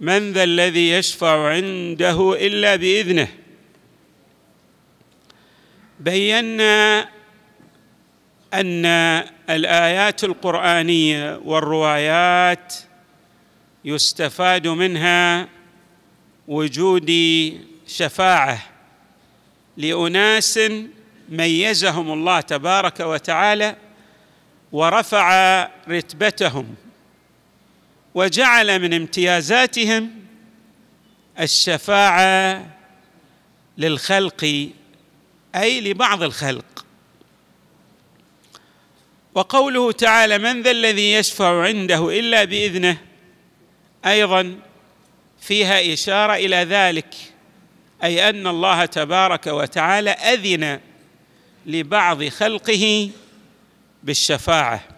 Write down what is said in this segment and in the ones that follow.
من ذا الذي يشفع عنده إلا بإذنه. بينا أن الآيات القرآنية والروايات يستفاد منها وجود شفاعة لأناس ميزهم الله تبارك وتعالى ورفع رتبتهم. وجعل من امتيازاتهم الشفاعة للخلق أي لبعض الخلق. وقوله تعالى من ذا الذي يشفع عنده إلا بإذنه؟ أيضا فيها إشارة إلى ذلك أي أن الله تبارك وتعالى أذن لبعض خلقه بالشفاعة.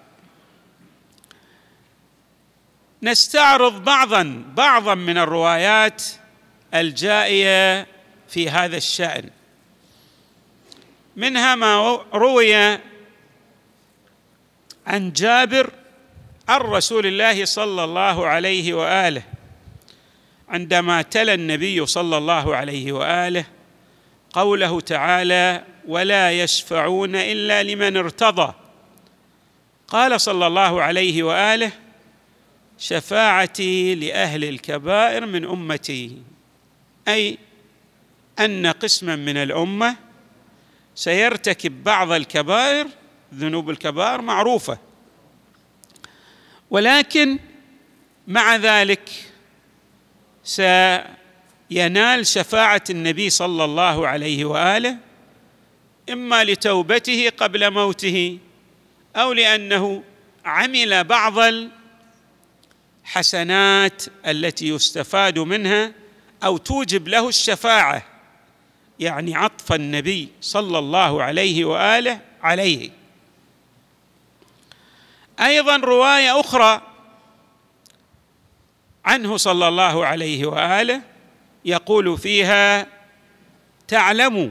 نستعرض بعضا بعضا من الروايات الجائية في هذا الشأن. منها ما روي عن جابر عن رسول الله صلى الله عليه وآله عندما تلا النبي صلى الله عليه وآله قوله تعالى ولا يشفعون إلا لمن ارتضى قال صلى الله عليه وآله شفاعتي لأهل الكبائر من أمتي. أي أن قسما من الأمة سيرتكب بعض الكبائر ذنوب الكبائر معروفة. ولكن مع ذلك سينال شفاعة النبي صلى الله عليه وآله إما لتوبته قبل موته أو لأنه عمل بعض الحسنات التي يستفاد منها أو توجب له الشفاعة يعني عطف النبي صلى الله عليه وآله عليه. أيضا رواية أخرى عنه صلى الله عليه وآله يقول فيها تعلموا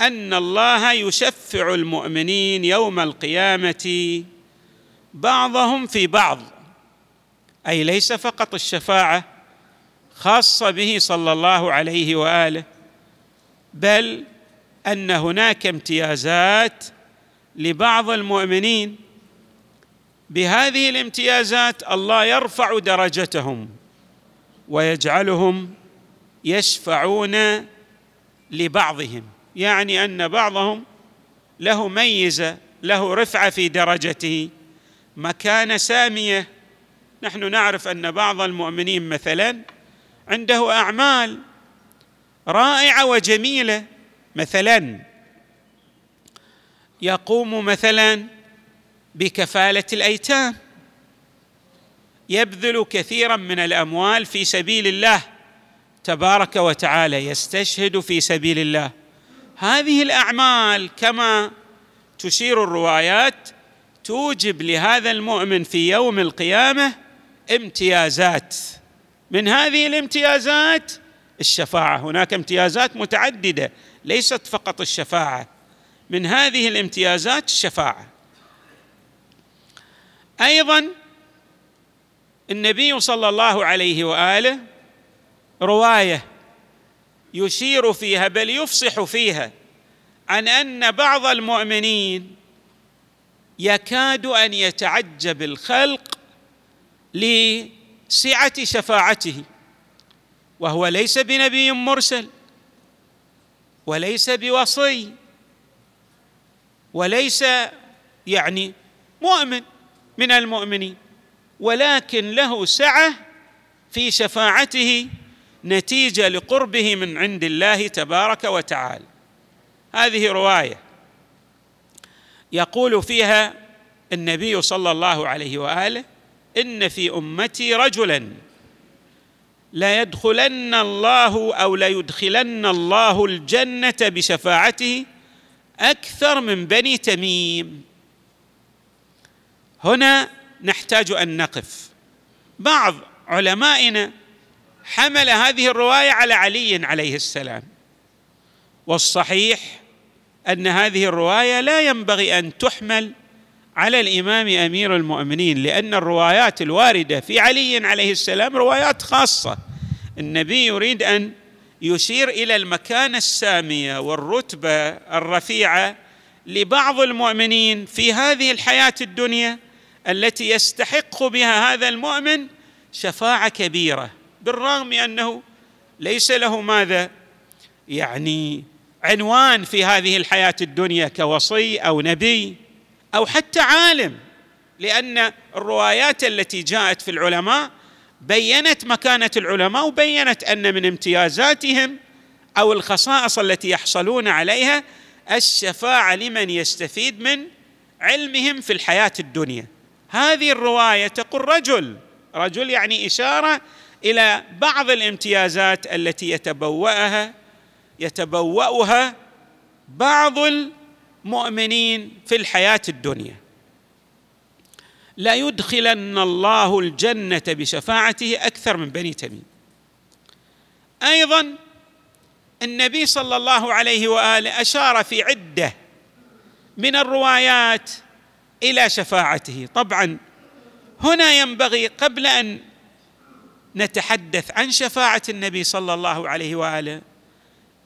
أن الله يشفع المؤمنين يوم القيامة بعضهم في بعض أي ليس فقط الشفاعة خاصة به صلى الله عليه وآله بل أن هناك امتيازات لبعض المؤمنين. بهذه الامتيازات الله يرفع درجتهم ويجعلهم يشفعون لبعضهم. يعني أن بعضهم له ميزة له رفعة في درجته مكانة سامية نحن نعرف أن بعض المؤمنين مثلا عنده أعمال رائعة وجميلة. مثلا يقوم مثلا بكفالة الأيتام. يبذل كثيرا من الأموال في سبيل الله. تبارك وتعالى يستشهد في سبيل الله. هذه الأعمال كما تشير الروايات توجب لهذا المؤمن في يوم القيامة امتيازات. من هذه الامتيازات الشفاعة. هناك امتيازات متعددة ليست فقط الشفاعة. من هذه الامتيازات الشفاعة. أيضا النبي صلى الله عليه وآله رواية يشير فيها بل يفصح فيها عن أن بعض المؤمنين يكاد أن يتعجب الخلق لسعة شفاعته وهو ليس بنبي مرسل وليس بوصي وليس يعني مؤمن من المؤمنين ولكن له سعة في شفاعته نتيجة لقربه من عند الله تبارك وتعالى. هذه رواية يقول فيها النبي صلى الله عليه وآله إن في أمتي رجلا. ليدخلن الله أو ليدخلن الله الجنة بشفاعته أكثر من بني تميم. هنا نحتاج أن نقف. بعض علمائنا حمل هذه الرواية على علي عليه السلام. والصحيح أن هذه الرواية لا ينبغي أن تحمل على الإمام أمير المؤمنين لأن الروايات الواردة في علي عليه السلام روايات خاصة. النبي يريد أن يشير إلى المكانة السامية والرتبة الرفيعة لبعض المؤمنين في هذه الحياة الدنيا التي يستحق بها هذا المؤمن شفاعة كبيرة بالرغم أنه ليس له ماذا يعني عنوان في هذه الحياة الدنيا كوصي أو نبي. أو حتى عالم لأن الروايات التي جاءت في العلماء بينت مكانة العلماء وبينت أن من امتيازاتهم أو الخصائص التي يحصلون عليها الشفاعة لمن يستفيد من علمهم في الحياة الدنيا. هذه الرواية تقول رجل رجل يعني إشارة إلى بعض الامتيازات التي يتبوأها يتبوأها بعض المؤمنين في الحياة الدنيا. لا يدخلن الله الجنة بشفاعته أكثر من بني تميم. أيضا النبي صلى الله عليه وآله أشار في عدة من الروايات إلى شفاعته. طبعا هنا ينبغي قبل أن نتحدث عن شفاعة النبي صلى الله عليه وآله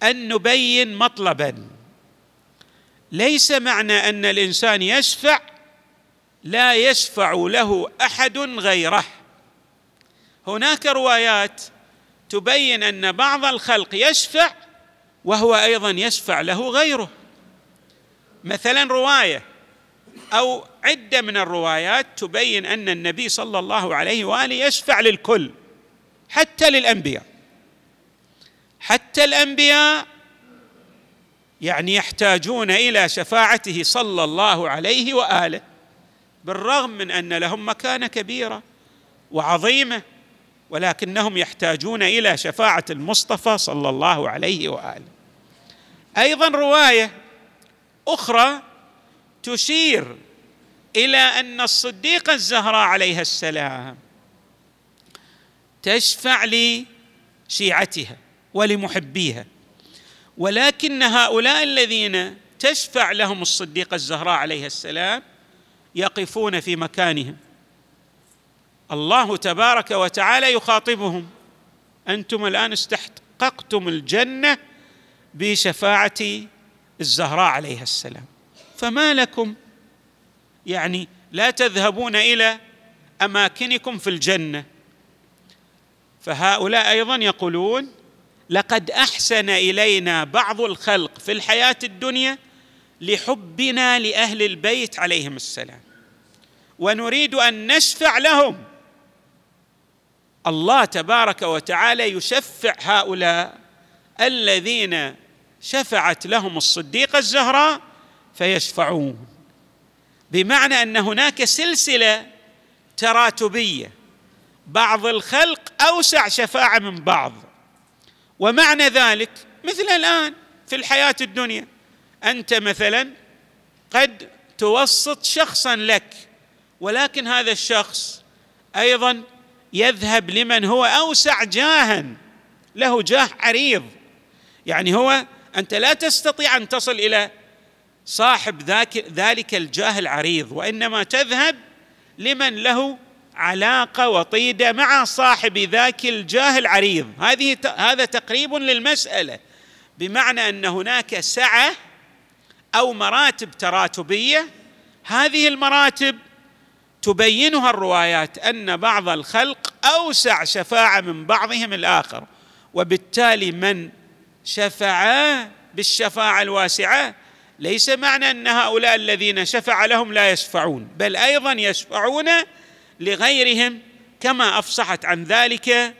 أن نبين مطلبا. ليس معنى أن الإنسان يشفع لا يشفع له أحد غيره. هناك روايات تبين أن بعض الخلق يشفع وهو أيضا يشفع له غيره. مثلا رواية أو عدة من الروايات تبين أن النبي صلى الله عليه وآله يشفع للكل حتى للأنبياء. حتى الأنبياء يعني يحتاجون إلى شفاعته صلى الله عليه وآله بالرغم من أن لهم مكانة كبيرة وعظيمة ولكنهم يحتاجون إلى شفاعة المصطفى صلى الله عليه وآله. أيضا رواية أخرى تشير إلى أن الصديقه الزهراء عليها السلام تشفع لشيعتها ولمحبيها. ولكن هؤلاء الذين تشفع لهم الصديقة الزهراء عليها السلام يقفون في مكانهم. الله تبارك وتعالى يخاطبهم. أنتم الآن استحققتم الجنة بشفاعة الزهراء عليها السلام. فما لكم؟ يعني لا تذهبون إلى أماكنكم في الجنة. فهؤلاء أيضا يقولون لقد أحسن إلينا بعض الخلق في الحياة الدنيا لحبنا لأهل البيت عليهم السلام. ونريد أن نشفع لهم. الله تبارك وتعالى يشفع هؤلاء الذين شفعت لهم الصديقة الزهراء فيشفعون. بمعنى أن هناك سلسلة تراتبية. بعض الخلق أوسع شفاعة من بعض. ومعنى ذلك مثل الآن في الحياة الدنيا أنت مثلا قد توسط شخصا لك ولكن هذا الشخص أيضا يذهب لمن هو أوسع جاها له جاه عريض. يعني هو أنت لا تستطيع أن تصل إلى صاحب ذاك ذلك الجاه العريض وإنما تذهب لمن له علاقة وطيدة مع صاحب ذاك الجاه العريض هذه هذا تقريب للمسألة. بمعنى أن هناك سعة أو مراتب تراتبية. هذه المراتب تبينها الروايات أن بعض الخلق أوسع شفاعة من بعضهم الآخر وبالتالي من شفع بالشفاعة الواسعة ليس معنى أن هؤلاء الذين شفع لهم لا يشفعون بل أيضا يشفعون لغيرهم كما أفصحت عن ذلك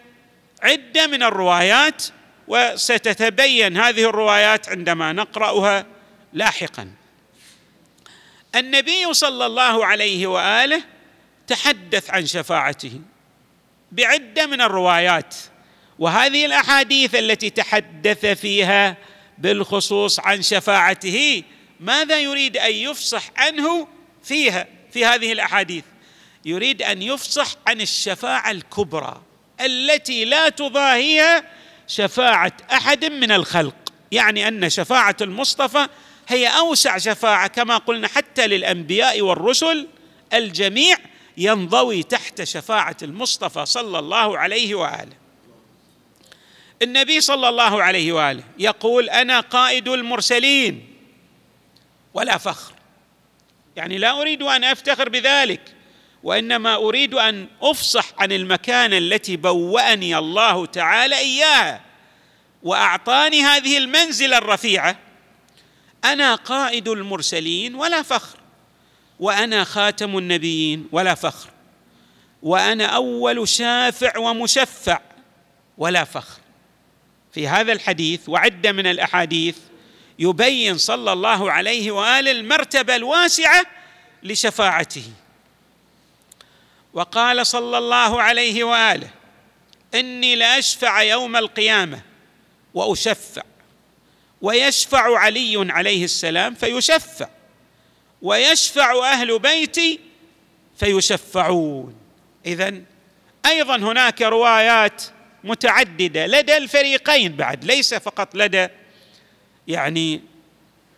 عدة من الروايات وستتبين هذه الروايات عندما نقرأها لاحقا. النبي صلى الله عليه وآله تحدث عن شفاعته بعدة من الروايات وهذه الأحاديث التي تحدث فيها بالخصوص عن شفاعته ماذا يريد أن يفصح عنه فيها في هذه الأحاديث؟ يريد أن يفصح عن الشفاعة الكبرى التي لا تضاهيها شفاعة أحد من الخلق. يعني أن شفاعة المصطفى هي أوسع شفاعة كما قلنا حتى للأنبياء والرسل الجميع ينضوي تحت شفاعة المصطفى صلى الله عليه وآله. النبي صلى الله عليه وآله يقول أنا قائد المرسلين ولا فخر. يعني لا أريد أن أفتخر بذلك. وإنما أريد أن أفصح عن المكانة التي بوأني الله تعالى إياها وأعطاني هذه المنزلة الرفيعة. أنا قائد المرسلين ولا فخر وأنا خاتم النبيين ولا فخر وأنا أول شافع ومشفع ولا فخر. في هذا الحديث وعدة من الأحاديث يبين صلى الله عليه وآله المرتبة الواسعة لشفاعته. وقال صلى الله عليه وآله إني لأشفع يوم القيامة وأشفع. ويشفع علي عليه السلام فيشفع. ويشفع أهل بيتي فيشفعون. اذا أيضا هناك روايات متعددة لدى الفريقين بعد ليس فقط لدى يعني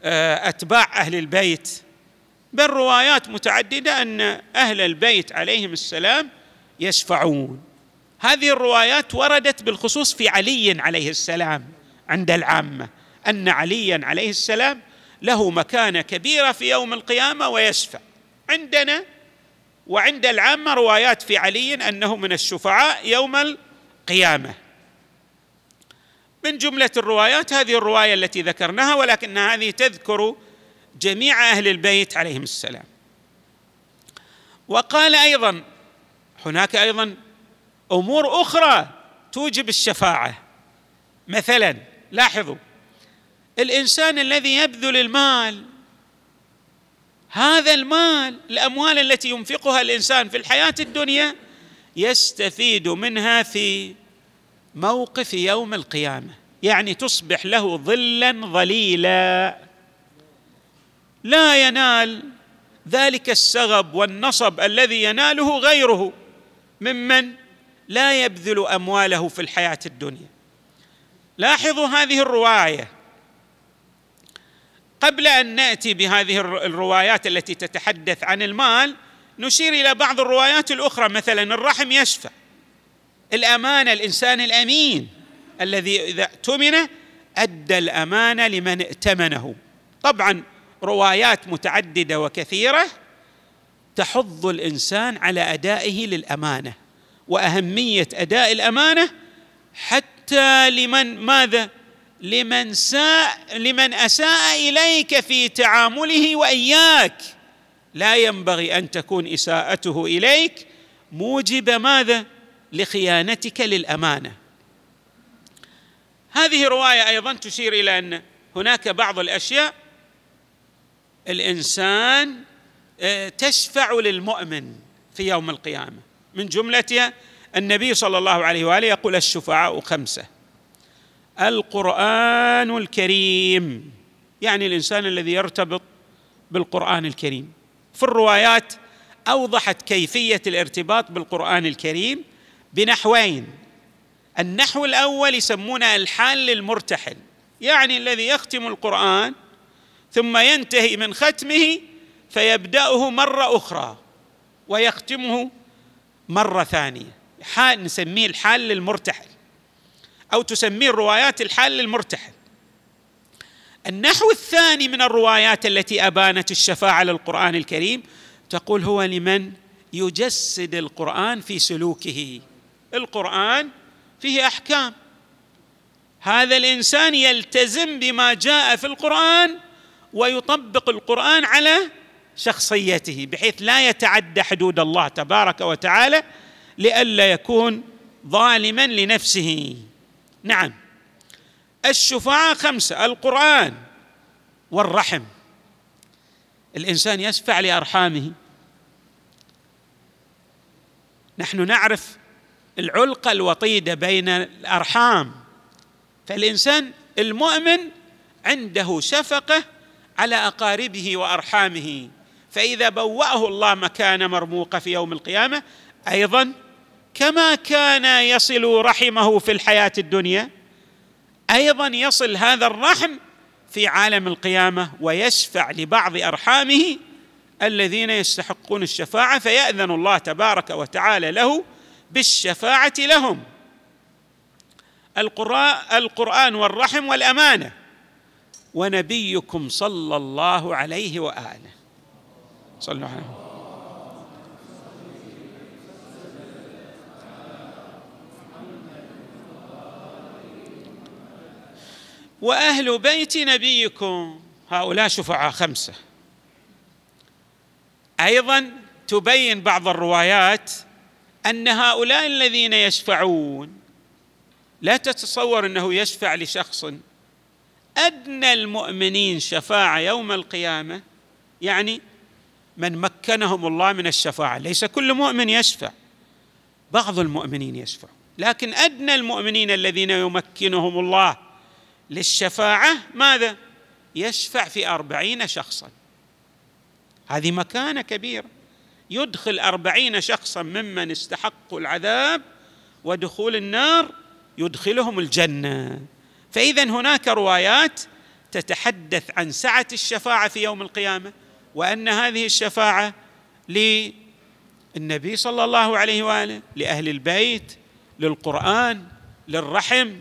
آه، أتباع أهل البيت بل روايات متعددة أن أهل البيت عليهم السلام يشفعون. هذه الروايات وردت بالخصوص في علي عليه السلام عند العامة أن عليا عليه السلام له مكانة كبيرة في يوم القيامة ويشفع. عندنا وعند العامة روايات في علي أنه من الشفعاء يوم القيامة. من جملة الروايات هذه الرواية التي ذكرناها ولكن هذه تذكر جميع أهل البيت عليهم السلام. وقال أيضا هناك أيضا أمور أخرى توجب الشفاعة. مثلا لاحظوا الإنسان الذي يبذل المال هذا المال الأموال التي ينفقها الإنسان في الحياة الدنيا يستفيد منها في موقف يوم القيامة. يعني تصبح له ظلا ظليلا. لا ينال ذلك السغب والنصب الذي يناله غيره ممن لا يبذل أمواله في الحياة الدنيا. لاحظوا هذه الرواية. قبل أن نأتي بهذه الروايات التي تتحدث عن المال نشير إلى بعض الروايات الأخرى مثلا الرحم يشفع الامانه الإنسان الأمين الذي إذا اؤتمن أدى الامانه لمن ائتمنه. طبعا روايات متعددة وكثيرة تحض الإنسان على أدائه للأمانة وأهمية أداء الأمانة حتى لمن ماذا؟ لمن ساء لمن أساء إليك في تعامله وإياك. لا ينبغي أن تكون إساءته إليك موجب ماذا؟ لخيانتك للأمانة. هذه روايه أيضا تشير إلى أن هناك بعض الأشياء الإنسان آه، تشفع للمؤمن في يوم القيامة. من جملتها النبي صلى الله عليه وآله يقول الشفعاء خمسة. القرآن الكريم يعني الإنسان الذي يرتبط بالقرآن الكريم. في الروايات أوضحت كيفية الارتباط بالقرآن الكريم بنحوين. النحو الأول يسمونه الحال للمرتحل يعني الذي يختم القرآن ثم ينتهي من ختمه فيبدأه مرة أخرى ويختمه مرة ثانية. حال نسميه الحال للمرتحل أو تسميه الروايات الحال للمرتحل. النحو الثاني من الروايات التي أبانت الشفاعة للقرآن الكريم تقول هو لمن يجسد القرآن في سلوكه. القرآن فيه أحكام. هذا الإنسان يلتزم بما جاء في القرآن ويطبق القرآن على شخصيته بحيث لا يتعدى حدود الله تبارك وتعالى لئلا يكون ظالما لنفسه. نعم. الشفعاء خمسة القرآن والرحم. الإنسان يشفع لأرحامه. نحن نعرف العلقه الوطيده بين الأرحام. فالإنسان المؤمن عنده شفقة على أقاربه وأرحامه. فإذا بوأه الله مكان مرموقه في يوم القيامة أيضا كما كان يصل رحمه في الحياة الدنيا أيضا يصل هذا الرحم في عالم القيامة ويشفع لبعض أرحامه الذين يستحقون الشفاعة فيأذن الله تبارك وتعالى له بالشفاعة لهم. القرآن والرحم والأمانة ونبيكم صلى الله عليه وآله. صلوا عليه وأهل بيت نبيكم هؤلاء شفعاء خمسة. أيضا تبين بعض الروايات أن هؤلاء الذين يشفعون لا تتصور أنه يشفع لشخص أدنى المؤمنين شفاعة يوم القيامة يعني من مكنهم الله من الشفاعة. ليس كل مؤمن يشفع بعض المؤمنين يشفع. لكن أدنى المؤمنين الذين يمكنهم الله للشفاعة ماذا؟ يشفع في أربعين شخصا. هذه مكانة كبيرة. يدخل أربعين شخصا ممن استحقوا العذاب ودخول النار يدخلهم الجنة. فاذا هناك روايات تتحدث عن سعة الشفاعة في يوم القيامة وأن هذه الشفاعة للنبي صلى الله عليه وآله لأهل البيت للقرآن للرحم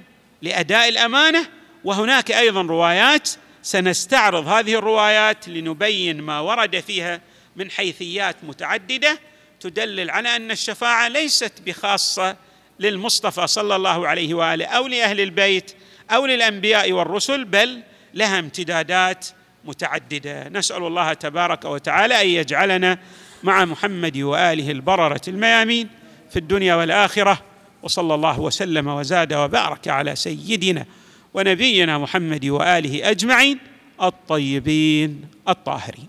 لأداء الأمانة. وهناك أيضا روايات سنستعرض هذه الروايات لنبين ما ورد فيها من حيثيات متعددة تدلل على أن الشفاعة ليست بخاصة للمصطفى صلى الله عليه وآله أو لأهل البيت أو للأنبياء والرسل بل لها امتدادات متعددة. نسأل الله تبارك وتعالى أن يجعلنا مع محمد وآله البررة الميامين في الدنيا والآخرة. وصلى الله وسلم وزاد وبارك على سيدنا ونبينا محمد وآله أجمعين الطيبين الطاهرين.